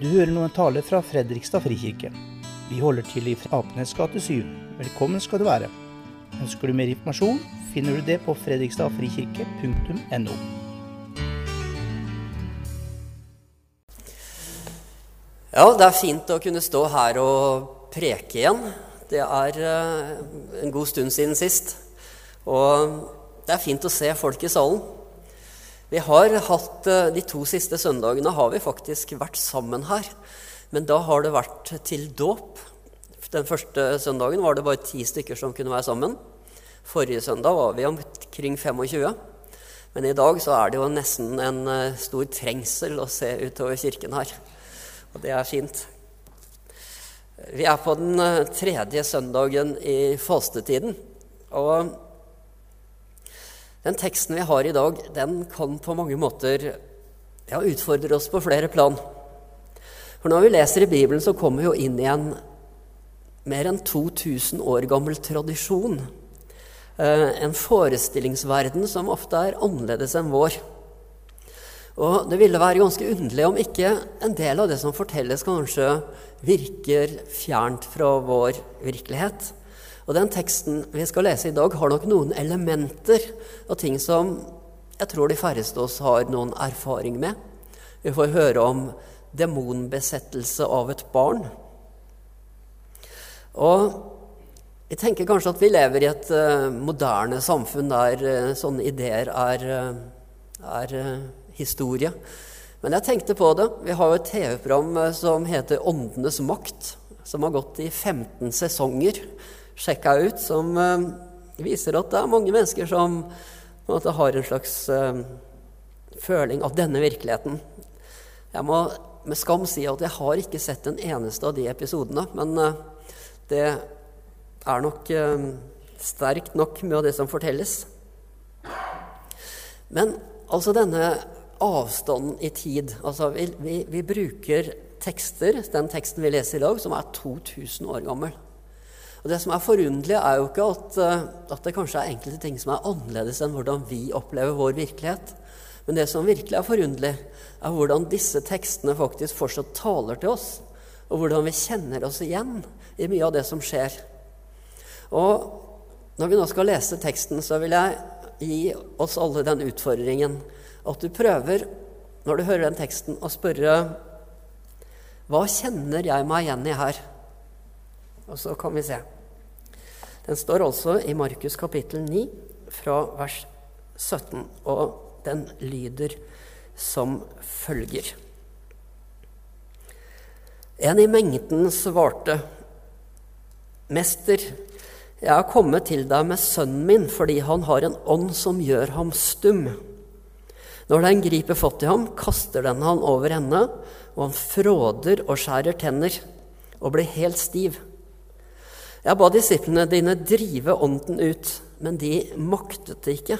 Du hører nå en tale fra Fredrikstad frikirke. Vi holder til i Apenes gate 7. Velkommen skal du være. Ønsker du mer informasjon, finner du det på fredrikstadfrikirke.no. Ja, det er fint å kunne stå her og preke igjen. Det er eh, en god stund siden sist. Og det er fint å se folk i salen. Vi har hatt eh, De to siste søndagene har vi faktisk vært sammen her. Men da har det vært til dåp. Den første søndagen var det bare ti stykker som kunne være sammen. Forrige søndag var vi omkring 25. Men i dag så er det jo nesten en eh, stor trengsel å se utover kirken her. Og det er fint. Vi er på den eh, tredje søndagen i fastetiden. Og den teksten vi har i dag, den kan på mange måter ja, utfordre oss på flere plan. For når vi leser i Bibelen, så kommer vi jo inn i en mer enn 2000 år gammel tradisjon. Eh, en forestillingsverden som ofte er annerledes enn vår. Og det ville være ganske underlig om ikke en del av det som fortelles, kanskje virker fjernt fra vår virkelighet. Og den teksten vi skal lese i dag, har nok noen elementer og ting som jeg tror de færreste oss har noen erfaring med. Vi får høre om demonbesettelse av et barn. Og jeg tenker kanskje at vi lever i et uh, moderne samfunn der uh, sånne ideer er, uh, er historie. Men jeg tenkte på det. Vi har jo et TV-program som heter Åndenes makt, som har gått i 15 sesonger. Sjekka ut. Som uh, viser at det er mange mennesker som en har en slags uh, føling av denne virkeligheten. Jeg må med skam si at jeg har ikke sett en eneste av de episodene. Men uh, det er nok sterkt nok med det som fortelles. Men altså denne avstanden i tid. Altså, vi, vi, vi, bruker tekster, den teksten vi leser i dag, som er 2000 år gammel. Og Det som er forunderlig, er jo ikke at, eh, at, det kanskje er enkelte ting som er annerledes enn hvordan vi opplever vår virkelighet. Men det som virkelig er forunderlig, er hvordan disse tekstene faktisk fortsatt taler til oss. Og hvordan vi kjenner oss igjen i mye av det som skjer. Og når vi nå skal lese teksten, så vil jeg gi oss alle den utfordringen at du prøver, når du hører den teksten, å spørre Hva kjenner jeg meg igjen i her? Og så kan vi se. Den står altså i Markus kapittel 9, fra vers 17, og den lyder som følger. En i mengden svarte, Mester, jeg har kommet til deg med sønnen min fordi han har en ånd som gjør ham stum. Når den griper fatt i ham, kaster den han over henne, og han fråder og skjærer tenner og blir helt stiv. Jeg ba disiplene dine drive ånden ut, men de maktet det ikke.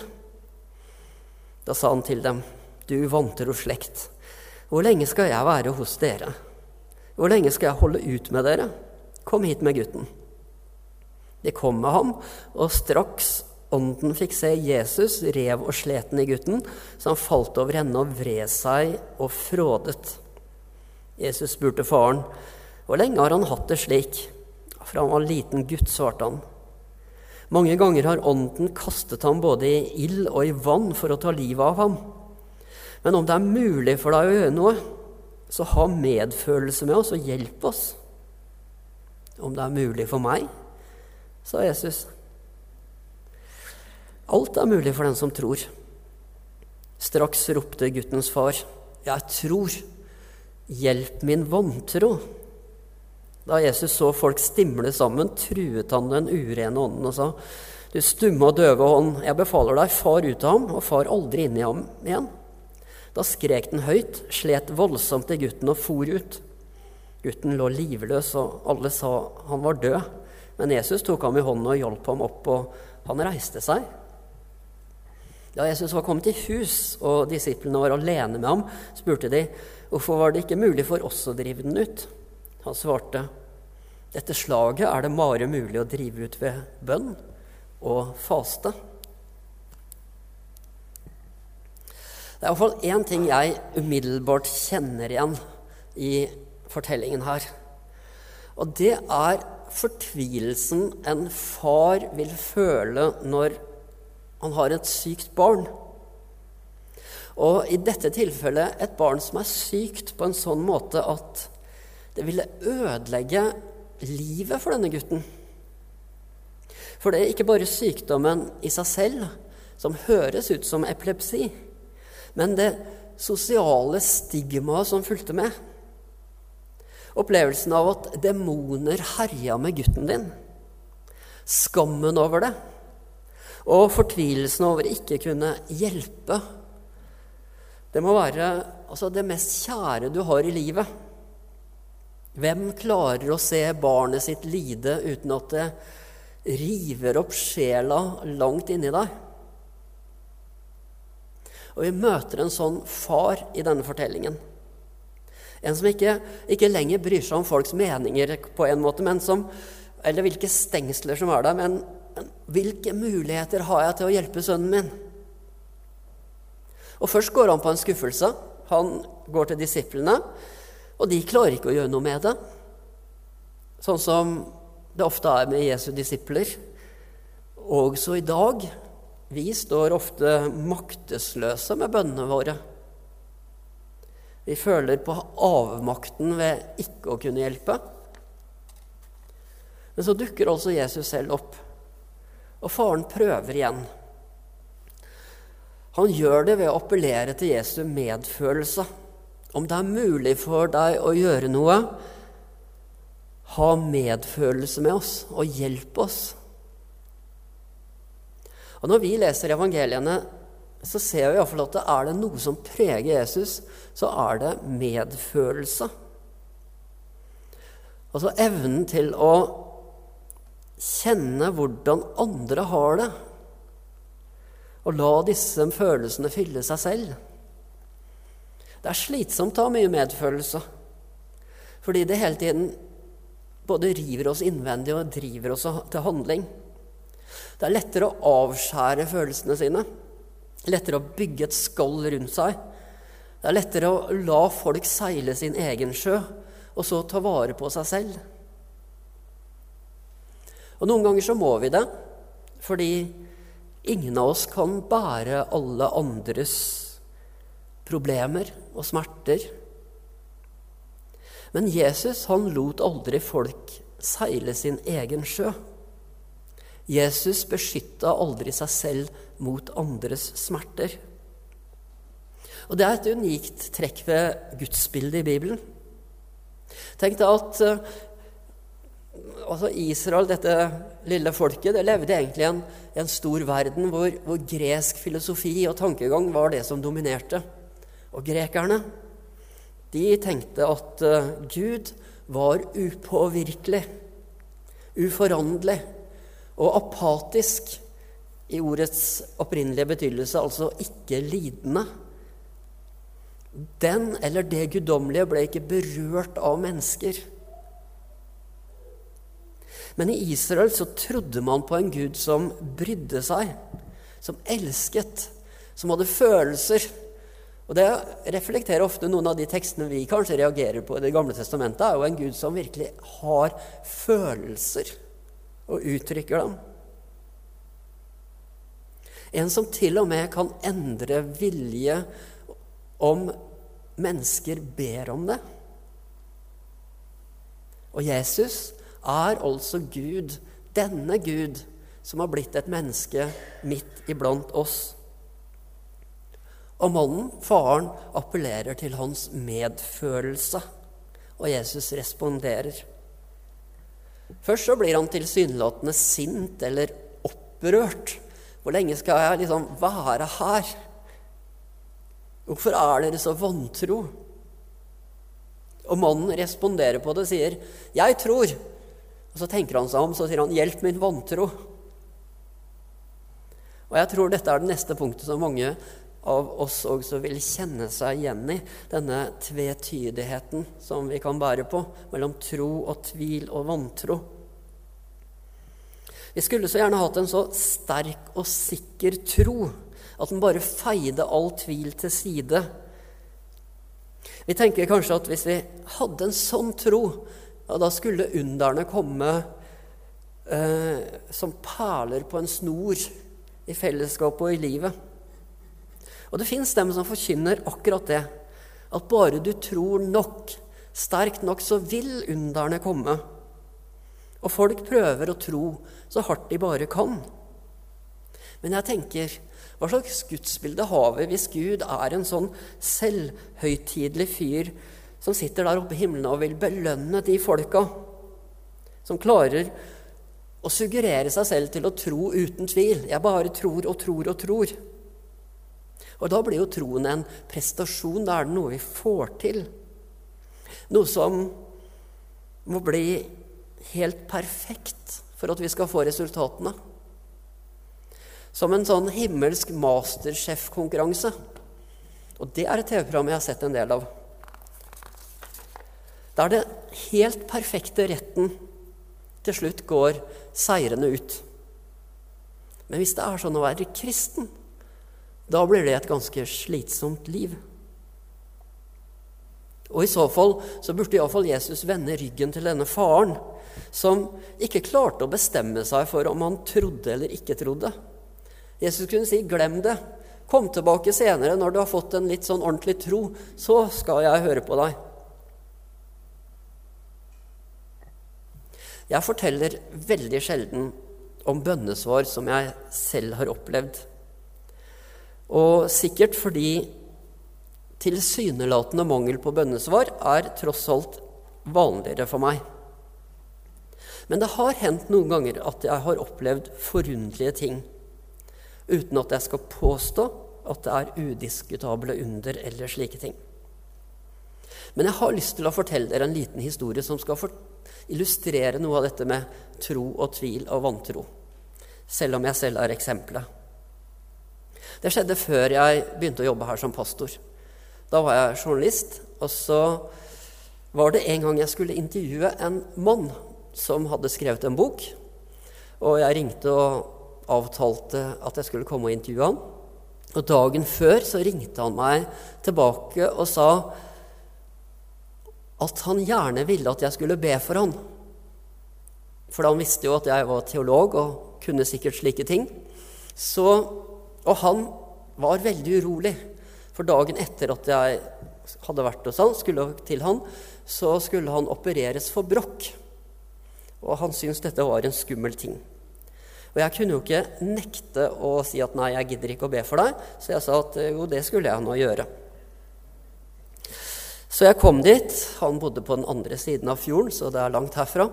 Da sa han til dem, du vantro slekt, hvor lenge skal jeg være hos dere? Hvor lenge skal jeg holde ut med dere? Kom hit med gutten. De kom med ham, og straks Ånden fikk se Jesus, rev og sleten i gutten, så han falt over henne og vred seg og frådet. Jesus spurte faren, hvor lenge har han hatt det slik? Fra han var liten gutt, svarte han. Mange ganger har Ånden kastet ham både i ild og i vann for å ta livet av ham. Men om det er mulig for deg å gjøre noe, så ha medfølelse med oss og hjelp oss. Om det er mulig for meg, sa Jesus. Alt er mulig for den som tror. Straks ropte guttens far, 'Jeg tror. Hjelp min vantro.' Da Jesus så folk stimle sammen, truet han den urene ånden og sa, 'Du stumme og døve ånd, jeg befaler deg, far ut av ham, og far aldri inn i ham igjen.' Da skrek den høyt, slet voldsomt til gutten og for ut. Gutten lå livløs, og alle sa han var død. Men Jesus tok ham i hånden og hjalp ham opp, og han reiste seg. Da Jesus var kommet i hus og disiplene var alene med ham, spurte de hvorfor var det ikke mulig for oss å drive den ut. Han svarte, dette slaget er det bare mulig å drive ut ved bønn og faste. Det er iallfall én ting jeg umiddelbart kjenner igjen i fortellingen her. Og det er fortvilelsen en far vil føle når han har et sykt barn. Og i dette tilfellet et barn som er sykt på en sånn måte at det ville ødelegge livet for denne gutten. For det er ikke bare sykdommen i seg selv som høres ut som epilepsi, men det sosiale stigmaet som fulgte med. Opplevelsen av at demoner herja med gutten din. Skammen over det. Og fortvilelsen over ikke kunne hjelpe. Det må være altså, det mest kjære du har i livet. Hvem klarer å se barnet sitt lide uten at det river opp sjela langt inni deg? Og vi møter en sånn far i denne fortellingen. En som ikke, ikke, lenger bryr seg om folks meninger på en måte, som, eller hvilke stengsler som er der, men hvilke muligheter har jeg til å hjelpe sønnen min? Og Først går han på en skuffelse. Han går til disiplene, og de klarer ikke å gjøre noe med det. Sånn som det ofte er med Jesu disipler. Også i dag. Vi står ofte maktesløse med bønnene våre. Vi føler på avmakten ved ikke å kunne hjelpe. Men så dukker altså Jesus selv opp, og faren prøver igjen. Han gjør det ved å appellere til Jesu medfølelse. Om det er mulig for deg å gjøre noe, ha medfølelse med oss og hjelp oss. Og Når vi leser evangeliene, så ser vi iallfall at det er det noe som preger Jesus, så er det medfølelse. Altså evnen til å kjenne hvordan andre har det, og la disse følelsene fylle seg selv. Det er slitsomt å ha mye medfølelse, fordi det hele tiden både river oss innvendig og driver oss til handling. Det er lettere å avskjære følelsene sine lettere å bygge et skall rundt seg. Det er lettere å la folk seile sin egen sjø, og så ta vare på seg selv. Og Noen ganger så må vi det, fordi ingen av oss kan bære alle andres problemer og smerter. Men Jesus han lot aldri folk seile sin egen sjø. Jesus beskytta aldri seg selv mot andres smerter. Og Det er et unikt trekk ved gudsbildet i Bibelen. Tenk deg at uh, altså Israel, dette lille folket, det levde egentlig i en, en, stor verden hvor, hvor, gresk filosofi og tankegang var det som dominerte. Og grekerne de tenkte at uh, Gud var upåvirkelig, uforanderlig og apatisk i ordets opprinnelige betydelse, altså ikke lidende. Den eller det guddommelige ble ikke berørt av mennesker. Men i Israel så trodde man på en gud som brydde seg, som elsket, som hadde følelser. Og Det reflekterer ofte noen av de tekstene vi kanskje reagerer på i Det gamle testamentet, er jo en gud som virkelig har følelser og uttrykker dem. En som til og med kan endre vilje om mennesker ber om det. Og Jesus er altså Gud, denne Gud, som har blitt et menneske midt iblant oss. Og mannen, faren, appellerer til hans medfølelse, og Jesus responderer. Først så blir han tilsynelatende sint eller opprørt. Hvor lenge skal jeg liksom være her? Hvorfor er dere så vantro? Og mannen responderer på det og sier, 'Jeg tror'. Og så tenker han seg om, så sier han, 'Hjelp min vantro'. Og jeg tror dette er det neste punktet som mange av oss også vil kjenne seg igjen i. Denne tvetydigheten som vi kan bære på mellom tro og tvil og vantro. Vi skulle så gjerne hatt en så sterk og sikker tro at den bare feide all tvil til side. Vi tenker kanskje at hvis vi hadde en sånn tro, ja, da skulle underne komme eh, som perler på en snor i fellesskapet og i livet. Og det fins dem som forkynner akkurat det. At bare du tror nok, sterkt nok, så vil underne komme. Og folk prøver å tro så hardt de bare kan. Men jeg tenker, hva slags gudsbilde har vi hvis Gud er en sånn selvhøytidelig fyr som sitter der oppe i himmelen og vil belønne de folka som klarer å suggerere seg selv til å tro uten tvil? Jeg bare tror og tror og tror. Og da blir jo troen en prestasjon. Da er det noe vi får til. Noe som må bli helt perfekt for at vi skal få resultatene. Som en sånn himmelsk masterchef-konkurranse. Og det er et TV-program jeg har sett en del av. Der det helt perfekte retten til slutt går seirende ut. Men hvis det er sånn å være kristen, da blir det et ganske slitsomt liv. Og i så fall så burde iallfall Jesus vende ryggen til denne faren, som ikke klarte å bestemme seg for om han trodde eller ikke trodde. Jesus kunne si 'glem det'. Kom tilbake senere når du har fått en litt sånn ordentlig tro. Så skal jeg høre på deg. Jeg forteller veldig sjelden om bønnesvar som jeg selv har opplevd. Og sikkert fordi tilsynelatende mangel på bønnesvar er tross alt vanligere for meg. Men det har hendt noen ganger at jeg har opplevd forunderlige ting uten at jeg skal påstå at det er udiskutable under eller slike ting. Men jeg har lyst til å fortelle dere en liten historie som skal illustrere noe av dette med tro og tvil og vantro, selv om jeg selv er eksempelet. Det skjedde før jeg begynte å jobbe her som pastor. Da var jeg journalist, og så var det en gang jeg skulle intervjue en mann som hadde skrevet en bok. Og jeg ringte og avtalte at jeg skulle komme og intervjue han. Og dagen før så ringte han meg tilbake og sa at han gjerne ville at jeg skulle be for han. For han visste jo at jeg var teolog og kunne sikkert slike ting. Så, og han var veldig urolig. For dagen etter at jeg hadde vært hos han, skulle til han, så skulle han opereres for brokk. Og han syntes dette var en skummel ting. Og jeg kunne jo ikke nekte å si at nei, jeg gidder ikke å be for deg, så jeg sa at jo, det skulle jeg nå gjøre. Så jeg kom dit. Han bodde på den andre siden av fjorden, så det er langt herfra.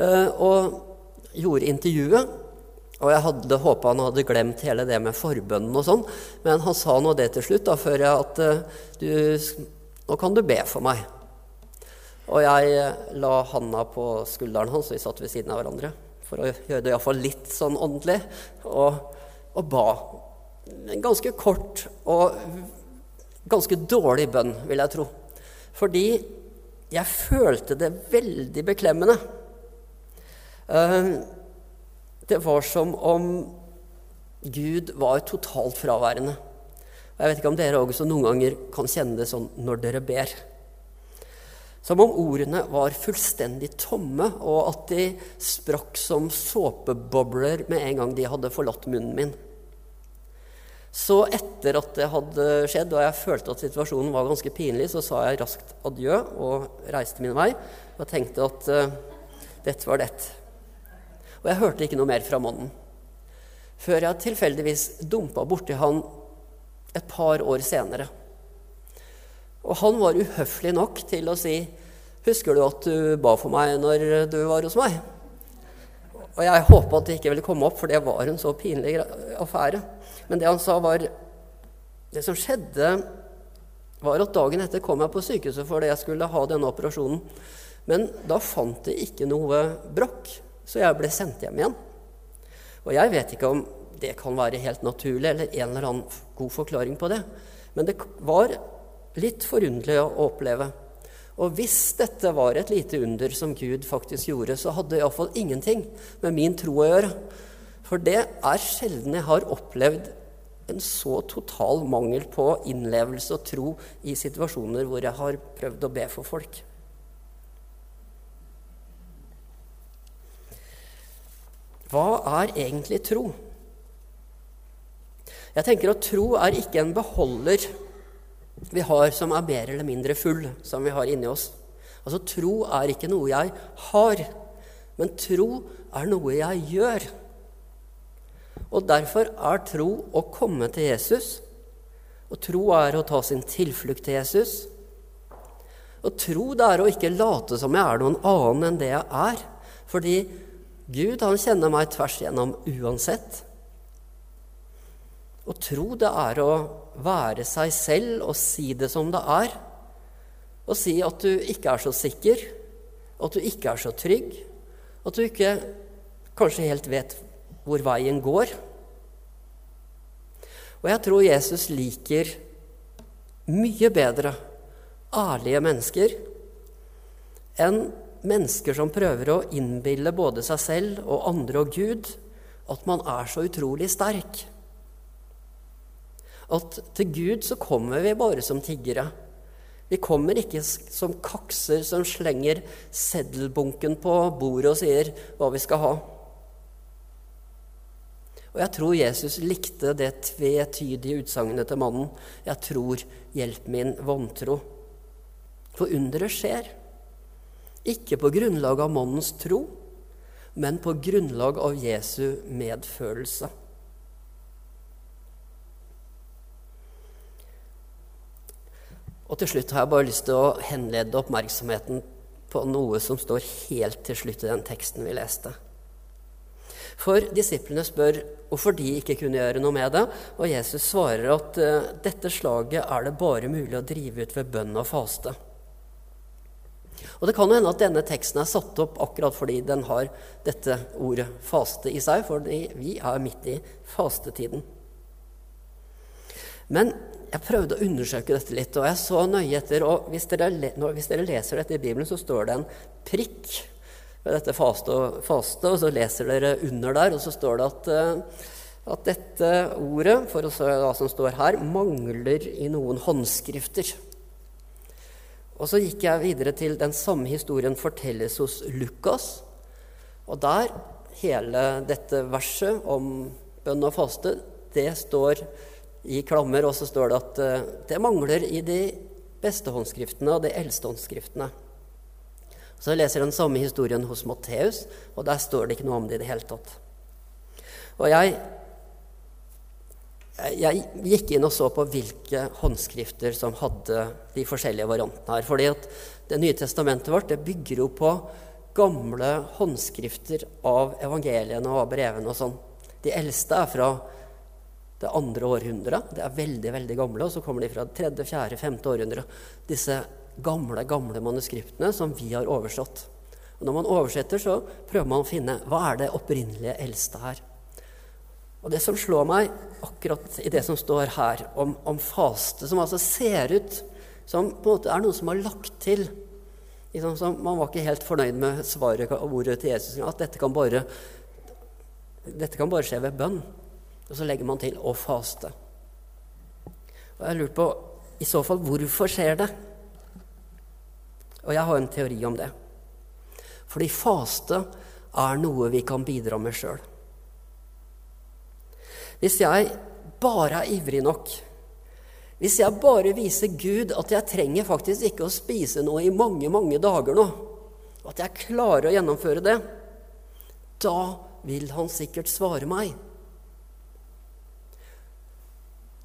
Eh, og gjorde intervjuet. Og jeg hadde håpa han hadde glemt hele det med forbønnen og sånn, men han sa nå det til slutt, da, før jeg at eh, du, nå kan du be for meg. Og jeg eh, la handa på skulderen hans, vi satt ved siden av hverandre for å gjøre det iallfall litt sånn åndelig, og, og ba. En ganske kort og ganske dårlig bønn, vil jeg tro. Fordi jeg følte det veldig beklemmende. Eh, det var som om Gud var totalt fraværende. Jeg vet ikke om dere også noen ganger kan kjenne det sånn når dere ber. Som om ordene var fullstendig tomme, og at de sprakk som såpebobler med en gang de hadde forlatt munnen min. Så etter at det hadde skjedd, og jeg følte at situasjonen var ganske pinlig, så sa jeg raskt adjø og reiste min vei og tenkte at uh, dette var det. Og jeg hørte ikke noe mer fra mannen. Før jeg tilfeldigvis dumpa borti han et par år senere. Og han var uhøflig nok til å si 'Husker du at du ba for meg når du var hos meg?' Og jeg håpa at det ikke ville komme opp, for det var en så pinlig affære. Men det han sa, var Det som skjedde, var at dagen etter kom jeg på sykehuset fordi jeg skulle ha denne operasjonen. Men da fant de ikke noe brokk, så jeg ble sendt hjem igjen. Og jeg vet ikke om det kan være helt naturlig eller en eller annen god forklaring på det. Men det var litt forunderlig å oppleve. Og hvis dette var et lite under som Gud faktisk gjorde, så hadde det iallfall ingenting med min tro å gjøre. For det er sjelden jeg har opplevd en så total mangel på innlevelse og tro i situasjoner hvor jeg har prøvd å be for folk. Hva er egentlig tro? Jeg tenker at tro er ikke en beholder vi har som er mer eller mindre full, som vi har inni oss. Altså, Tro er ikke noe jeg har, men tro er noe jeg gjør. Og derfor er tro å komme til Jesus, og tro er å ta sin tilflukt til Jesus. Og tro det er å ikke late som jeg er noen annen enn det jeg er, fordi Gud han kjenner meg tvers igjennom uansett. Å tro det er å være seg selv og si det som det er. Og si at du ikke er så sikker, at du ikke er så trygg, at du ikke kanskje helt vet hvor veien går. Og jeg tror Jesus liker mye bedre ærlige mennesker enn mennesker som prøver å innbille både seg selv og andre og Gud at man er så utrolig sterk. At til Gud så kommer vi bare som tiggere. Vi kommer ikke som kakser som slenger seddelbunken på bordet og sier hva vi skal ha. Og jeg tror Jesus likte det tvetydige utsagnet til mannen. Jeg tror, hjelp min vantro. For underet skjer. Ikke på grunnlag av mannens tro, men på grunnlag av Jesu medfølelse. Og til slutt har jeg bare lyst til å henlede oppmerksomheten på noe som står helt til slutt i den teksten vi leste. For disiplene spør hvorfor de ikke kunne gjøre noe med det, og Jesus svarer at uh, dette slaget er det bare mulig å drive ut ved bønn og faste. Og Det kan jo hende at denne teksten er satt opp akkurat fordi den har dette ordet 'faste' i seg, for vi er midt i fastetiden. Men jeg prøvde å undersøke dette litt, og jeg så nøye etter. og Hvis dere, hvis dere leser dette i Bibelen, så står det en prikk ved dette faste og, faste, og så leser dere under der, og så står det at, eh, at dette ordet, for å se hva som står her, mangler i noen håndskrifter. Og så gikk jeg videre til den samme historien fortelles hos Lukas. Og der, hele dette verset om bønn og faste, det står i klammer, og så står det at uh, det mangler i de beste håndskriftene og de eldste håndskriftene. Så jeg leser den samme historien hos Matteus, og der står det ikke noe om det i det hele tatt. Og jeg, jeg gikk inn og så på hvilke håndskrifter som hadde de forskjellige variantene her. fordi at Det nye testamentet vårt det bygger jo på gamle håndskrifter av evangeliene og av brevene og sånn. De eldste er fra det andre århundret. Det er veldig veldig gamle, og så kommer de fra det tredje, fjerde, femte århundre. Disse gamle, gamle manuskriptene som vi har oversatt. Og når man oversetter, så prøver man å finne hva er det opprinnelige eldste her. Og det som slår meg akkurat i det som står her om, om faste, som altså ser ut som på en måte er noe som har lagt til liksom, Man var ikke helt fornøyd med svaret og ordet til Jesus. At dette kan bare, dette kan bare skje ved bønn. Og så legger man til 'å faste'. Og jeg lurer på i så fall hvorfor skjer det? Og jeg har en teori om det. Fordi faste er noe vi kan bidra med sjøl. Hvis jeg bare er ivrig nok, hvis jeg bare viser Gud at jeg trenger faktisk ikke å spise noe i mange, mange dager nå, at jeg klarer å gjennomføre det, da vil han sikkert svare meg.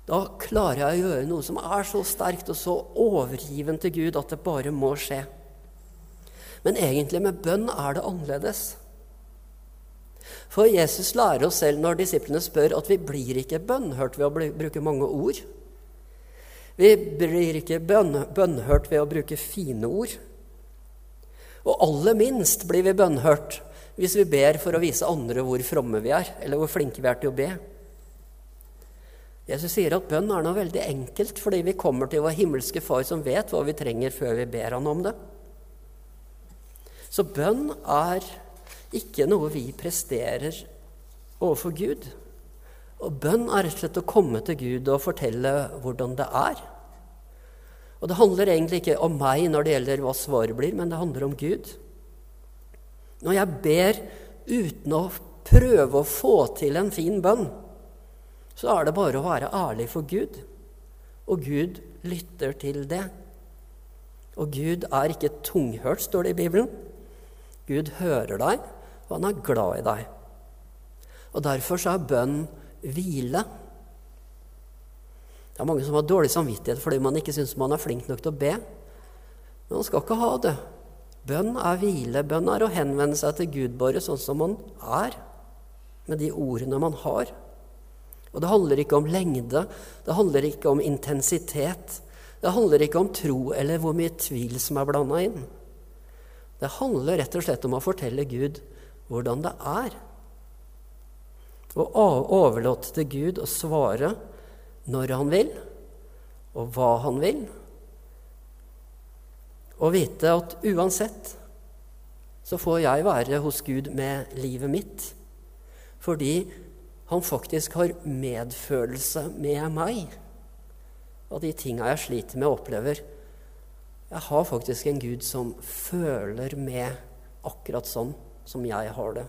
Da klarer jeg å gjøre noe som er så sterkt og så overgivende til Gud at det bare må skje. Men egentlig med bønn er det annerledes. For Jesus lærer oss selv når disiplene spør, at vi blir ikke bønnhørt ved å bruke mange ord. Vi blir ikke bønnhørt ved å bruke fine ord. Og aller minst blir vi bønnhørt hvis vi ber for å vise andre hvor fromme vi er, eller hvor flinke vi er til å be. Jesus sier at bønn er noe veldig enkelt, fordi vi kommer til vår himmelske Far som vet hva vi trenger, før vi ber Han om det. Så bønn er ikke noe vi presterer overfor Gud. Og bønn er rett og slett å komme til Gud og fortelle hvordan det er. Og det handler egentlig ikke om meg når det gjelder hva svaret blir, men det handler om Gud. Når jeg ber uten å prøve å få til en fin bønn, så er det bare å være ærlig for Gud. Og Gud lytter til det. Og Gud er ikke tunghørt, står det i Bibelen. Gud hører deg, og han er glad i deg. Og Derfor så er bønn hvile. Det er mange som har dårlig samvittighet fordi man ikke syns man er flink nok til å be. Men man skal ikke ha det. Bønn er hvile. Bønn er å henvende seg til Gud bare sånn som man er, med de ordene man har. Og det handler ikke om lengde, det handler ikke om intensitet. Det handler ikke om tro eller hvor mye tvil som er blanda inn. Det handler rett og slett om å fortelle Gud hvordan det er. Å overlate til Gud å svare når han vil, og hva han vil. Og vite at uansett så får jeg være hos Gud med livet mitt. Fordi han faktisk har medfølelse med meg og de tinga jeg sliter med og opplever. Jeg har faktisk en Gud som føler med akkurat sånn som jeg har det.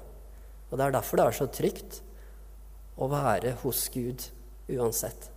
Og Det er derfor det er så trygt å være hos Gud uansett.